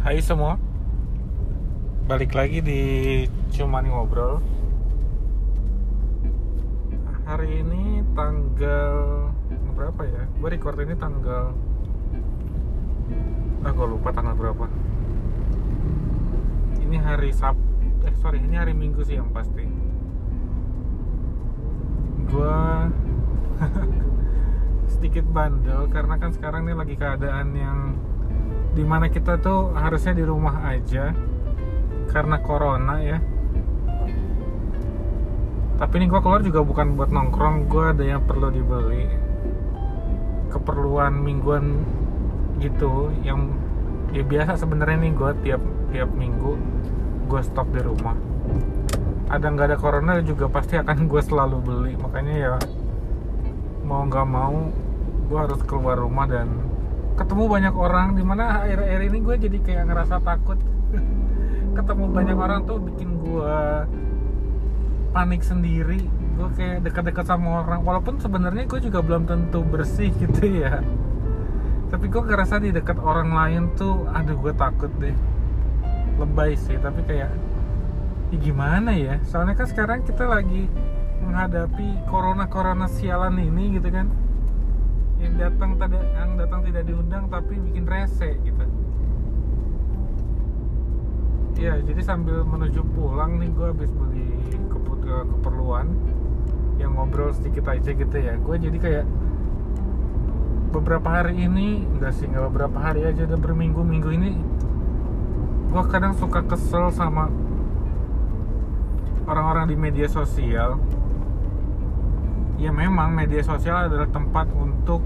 Hai semua. Balik lagi di Cuman Ngobrol. Hari ini tanggal Berapa ya? Gue record ini tanggal Ah gue lupa tanggal berapa. Ini hari Sab Eh sorry ini hari Minggu sih yang pasti. Gue sedikit bandel karena kan sekarang ini lagi keadaan yang di mana kita tuh harusnya di rumah aja karena corona ya. Tapi ini gue keluar juga bukan buat nongkrong gue ada yang perlu dibeli. Keperluan mingguan gitu yang ya biasa sebenarnya nih gue tiap tiap minggu gue stok di rumah. Ada nggak ada corona juga pasti akan gue selalu beli. Makanya ya mau nggak mau gue harus keluar rumah dan ketemu banyak orang. Di mana akhir-akhir ini gue jadi kayak ngerasa takut. Ketemu banyak orang tuh bikin gue panik sendiri. Gue kayak dekat-dekat sama orang. Walaupun sebenarnya gue juga belum tentu bersih gitu ya. Tapi gue ngerasa di dekat orang lain tuh aduh gue takut deh. Lebay sih tapi kayak ya gimana ya? Soalnya kan sekarang kita lagi menghadapi corona corona sialan ini gitu kan yang datang tidak yang datang tidak diundang tapi bikin rese gitu. Ya jadi sambil menuju pulang nih gue habis beli ke- keperluan yang ngobrol sedikit aja gitu ya. Gue jadi kayak beberapa hari ini enggak sih nggak beberapa hari aja udah berminggu-minggu ini gue kadang suka kesel sama orang-orang di media sosial ya memang media sosial adalah tempat untuk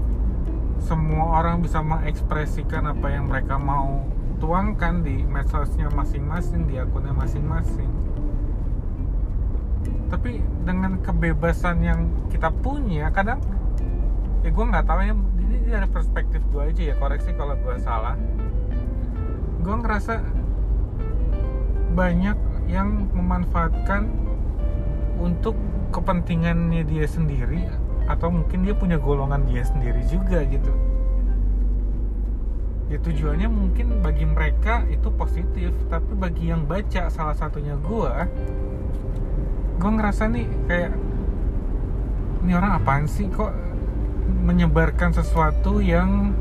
semua orang bisa mengekspresikan apa yang mereka mau tuangkan di medsosnya masing-masing di akunnya masing-masing. Tapi dengan kebebasan yang kita punya kadang ya gue nggak tahu ya ini dari perspektif gue aja ya koreksi kalau gue salah. Gue ngerasa banyak yang memanfaatkan untuk kepentingannya dia sendiri atau mungkin dia punya golongan dia sendiri juga gitu. Ya tujuannya mungkin bagi mereka itu positif tapi bagi yang baca salah satunya gua gue ngerasa nih kayak ini orang apaan sih? Kok menyebarkan sesuatu yang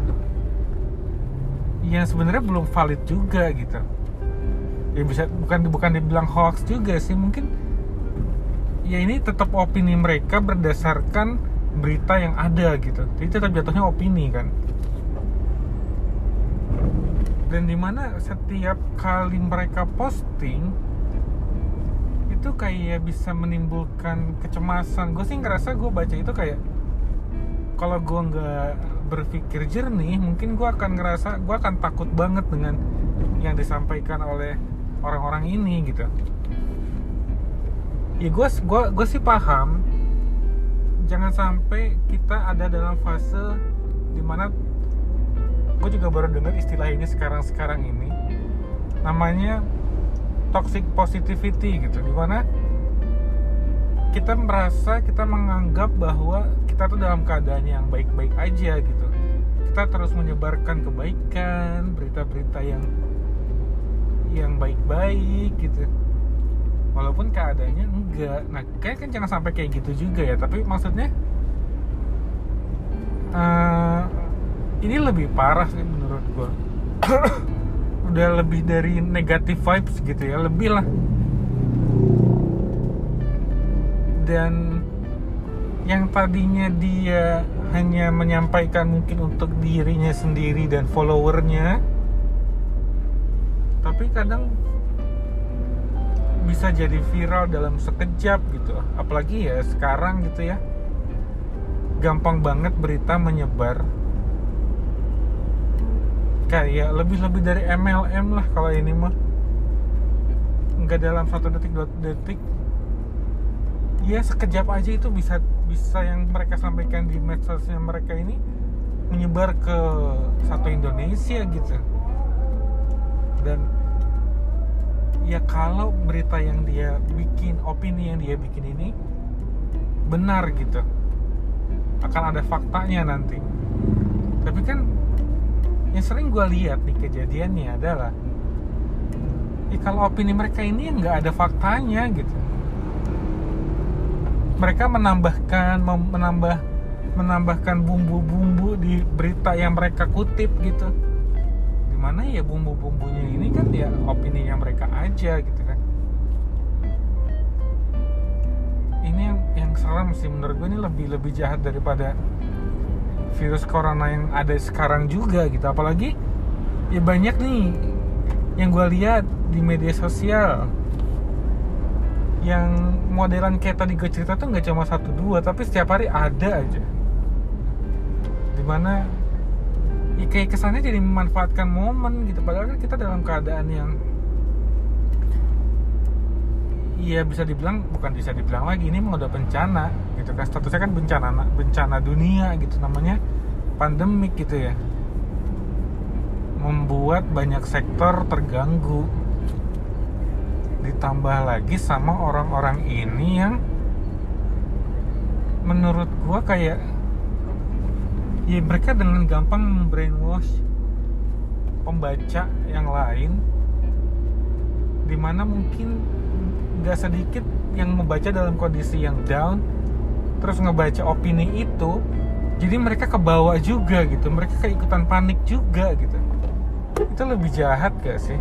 yang sebenarnya belum valid juga gitu. Ya bisa bukan bukan dibilang hoax juga sih mungkin ya ini tetap opini mereka berdasarkan berita yang ada gitu. Jadi tetap jatuhnya opini kan. Dan di mana setiap kali mereka posting itu kayak bisa menimbulkan kecemasan. Gue sih ngerasa gue baca itu kayak kalau gue nggak berpikir jernih mungkin gue akan ngerasa gue akan takut banget dengan yang disampaikan oleh orang-orang ini gitu ya gue gue gue sih paham. Jangan sampai kita ada dalam fase di mana gue juga baru dengar istilah ini sekarang sekarang ini. Namanya toxic positivity gitu di mana kita merasa kita menganggap bahwa kita tuh dalam keadaan yang baik-baik aja gitu. Kita terus menyebarkan kebaikan berita-berita yang yang baik-baik gitu walaupun keadaannya enggak. Nah kayak kan jangan sampai kayak gitu juga ya. Tapi maksudnya uh, ini lebih parah sih menurut gua. Udah lebih dari negatif vibes gitu ya. Lebih lah. Dan yang tadinya dia hanya menyampaikan mungkin untuk dirinya sendiri dan followernya tapi kadang bisa jadi viral dalam sekejap gitu. Apalagi ya sekarang gitu ya. Gampang banget berita menyebar. Kayak lebih-lebih dari MLM lah kalau ini mah. Nggak dalam satu detik dua detik. Ya sekejap aja itu bisa bisa yang mereka sampaikan di medsosnya mereka ini menyebar ke satu Indonesia gitu. Dan ya kalau berita yang dia bikin opini yang dia bikin ini benar gitu. Akan ada faktanya nanti. 'Tapi kan yang sering gue lihat nih kejadiannya adalah ya kalau opini mereka ini nggak ada faktanya gitu. Mereka menambahkan menambah menambahkan bumbu-bumbu di berita yang mereka kutip gitu di mana ya bumbu-bumbunya ini kan ya opininya mereka aja gitu kan. Ini yang yang serem sih menurut gue ini lebih lebih jahat daripada virus corona yang ada sekarang juga gitu. Apalagi ya banyak nih yang gue lihat di media sosial yang modelan kayak tadi gue cerita tuh nggak cuma satu dua tapi setiap hari ada aja. Di mana ya kayak kesannya jadi memanfaatkan momen gitu. Padahal kan kita dalam keadaan yang Iya bisa dibilang bukan bisa dibilang lagi ini memang udah bencana gitu kan. Statusnya kan bencana bencana dunia gitu namanya pandemik gitu ya. Membuat banyak sektor terganggu. Ditambah lagi sama orang-orang ini yang menurut gua kayak ya mereka dengan gampang brainwash pembaca yang lain di mana mungkin nggak sedikit yang membaca dalam kondisi yang down terus ngebaca opini itu jadi mereka kebawa juga gitu mereka keikutan panik juga gitu. Itu lebih jahat gak sih?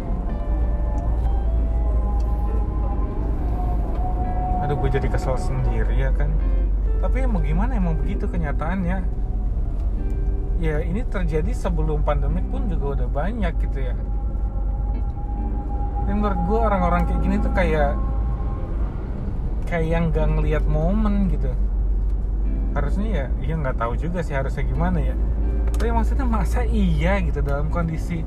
Aduh gue jadi kesel sendiri ya kan? Tapi mau gimana? Emang begitu kenyataannya ya ini terjadi sebelum pandemik pun juga udah banyak gitu ya. Dan menurut gue orang-orang kayak gini tuh kayak kayak yang gak ngeliat momen gitu. Harusnya ya iya nggak tahu juga sih harusnya gimana ya. Tapi maksudnya masa iya gitu dalam kondisi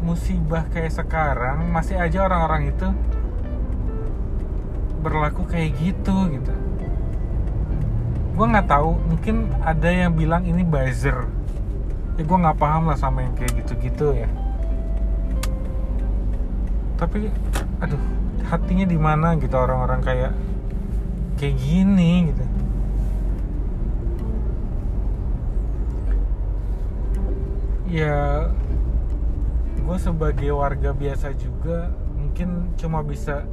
musibah kayak sekarang masih aja orang-orang itu berlaku kayak gitu gitu. Gue nggak tahu mungkin ada yang bilang ini buzzer ya gue nggak paham lah sama yang kayak gitu-gitu ya. Tapi aduh hatinya di mana gitu orang-orang kayak kayak gini gitu. Ya gue sebagai warga biasa juga mungkin cuma bisa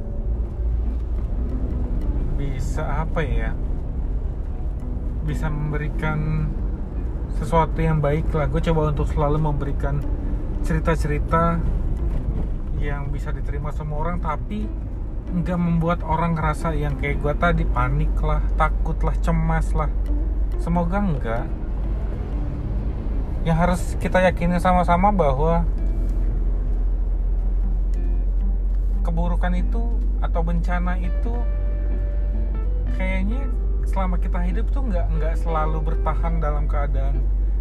bisa apa ya bisa memberikan sesuatu yang baik lah. Gue coba untuk selalu memberikan cerita-cerita yang bisa diterima semua orang tapi nggak membuat orang ngerasa yang kayak gue tadi panik lah takut lah cemas lah. Semoga enggak yang harus kita yakini sama-sama bahwa keburukan itu atau bencana itu kayaknya selama kita hidup tuh nggak nggak selalu bertahan dalam keadaan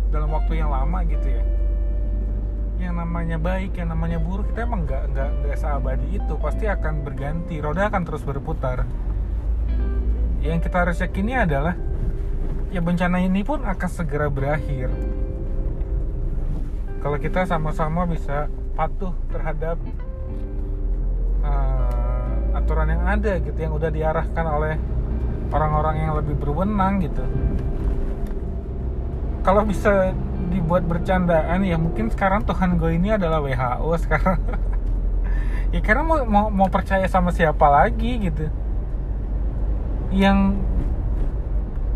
dalam waktu yang lama gitu ya. Yang namanya baik yang namanya buruk kita emang nggak nggak nggak seabadi itu. Pasti akan berganti roda akan terus berputar. Yang kita harus yakini adalah ya bencana ini pun akan segera berakhir. Kalau kita sama-sama bisa patuh terhadap uh, aturan yang ada gitu yang udah diarahkan oleh orang-orang yang lebih berwenang gitu. Kalau bisa dibuat bercandaan ya mungkin sekarang Tuhan gue ini adalah WHO sekarang. Ya karena mau, mau mau percaya sama siapa lagi gitu. Yang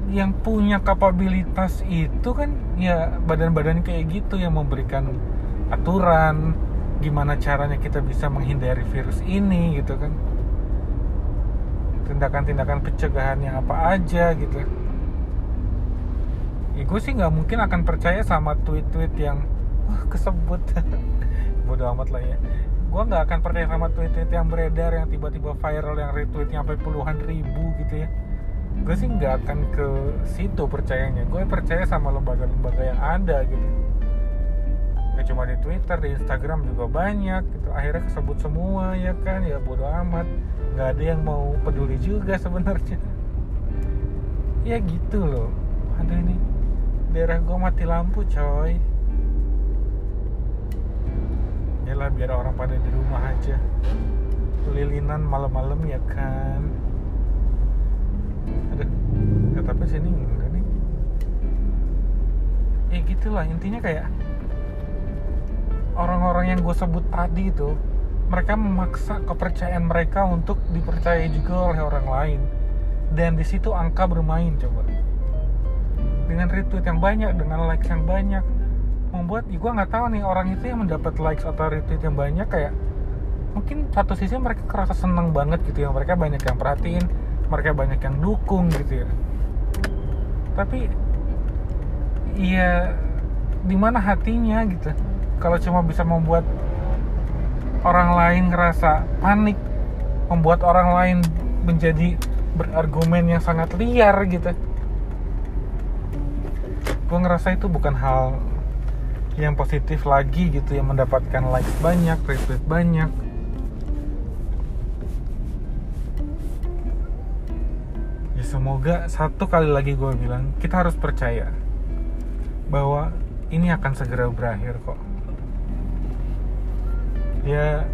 yang punya kapabilitas itu kan ya badan-badan kayak gitu yang memberikan aturan gimana caranya kita bisa menghindari virus ini gitu kan tindakan-tindakan pencegahan yang apa aja gitu. Ya gue sih nggak mungkin akan percaya sama tweet-tweet yang wah kesebut. Bodo amat lah ya. Gue nggak akan percaya sama tweet-tweet yang beredar yang tiba-tiba viral yang retweetnya sampai puluhan ribu gitu ya. Gue sih nggak akan ke situ percayanya. Gue percaya sama lembaga-lembaga yang ada gitu. Gak cuma di Twitter di Instagram juga banyak gitu. Akhirnya kesebut semua ya kan? Ya bodo amat nggak ada yang mau peduli juga sebenarnya. Ya gitu loh. Ada ini daerah gue mati lampu coy. Ya lah biar orang pada di rumah aja. Lilinan malam-malam ya kan? Aduh ya tapi sini enggak nih? Ya gitulah intinya kayak orang-orang yang gue sebut tadi itu mereka memaksa kepercayaan mereka untuk dipercaya juga oleh orang lain. Dan di situ angka bermain coba. Dengan retweet yang banyak dengan likes yang banyak membuat ya gue nggak tahu nih orang itu yang mendapat likes atau retweet yang banyak kayak mungkin satu sisi mereka kerasa seneng banget gitu ya mereka banyak yang perhatiin mereka banyak yang dukung gitu ya. Tapi iya di mana hatinya gitu. Kalau cuma bisa membuat orang lain ngerasa panik membuat orang lain menjadi berargumen yang sangat liar gitu gue ngerasa itu bukan hal yang positif lagi gitu yang mendapatkan likes banyak, retweet banyak. Ya semoga satu kali lagi gue bilang kita harus percaya bahwa ini akan segera berakhir kok. Ya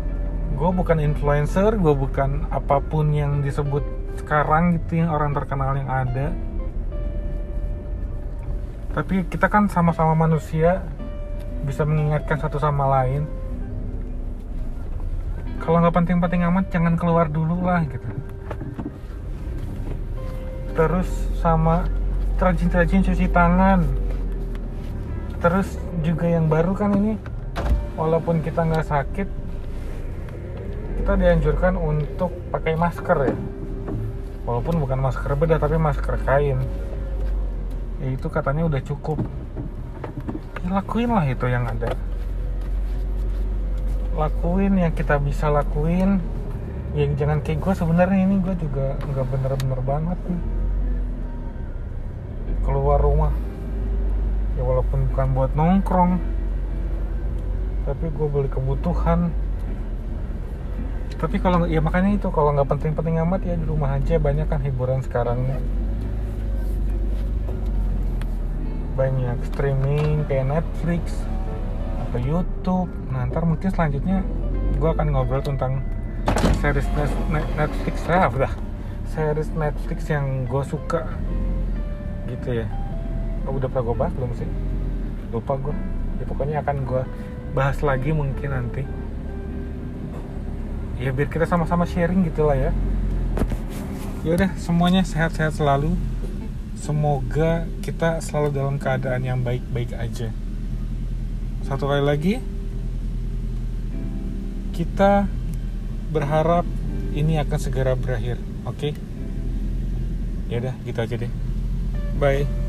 gue bukan influencer, gue bukan apa pun yang disebut sekarang gitu yang orang terkenal yang ada. Tapi kita kan sama-sama manusia bisa mengingatkan satu sama lain. Kalau nggak penting-penting amat jangan keluar dulu lah gitu. Terus sama rajin-rajin cuci tangan. Terus juga yang baru kan ini walaupun kita nggak sakit kita dianjurkan untuk pakai masker ya. Walaupun bukan masker bedah tapi masker kain. Ya itu katanya udah cukup. Ya lakuin lah itu yang ada. Lakuin yang kita bisa lakuin. Ya jangan kayak gue sebenarnya ini gue juga nggak bener-bener banget nih. Keluar rumah. Ya walaupun bukan buat nongkrong tapi gue beli kebutuhan tapi kalau ya makanya itu kalau nggak penting-penting amat ya di rumah aja banyak kan hiburan sekarang. Banyak streaming kayak Netflix atau YouTube. Nah ntar mungkin selanjutnya gue akan ngobrol tentang series Netflix. Ah udah series Netflix yang gue suka. Gitu ya. Oh, udah pernah gue bahas belum sih? Lupa gue ya pokoknya akan gue bahas lagi mungkin nanti ya biar kita sama-sama sharing gitulah ya. Ya udah semuanya sehat-sehat selalu. Semoga kita selalu dalam keadaan yang baik-baik aja. Satu kali lagi kita berharap ini akan segera berakhir oke? Okay? ya udah gitu aja deh. Bye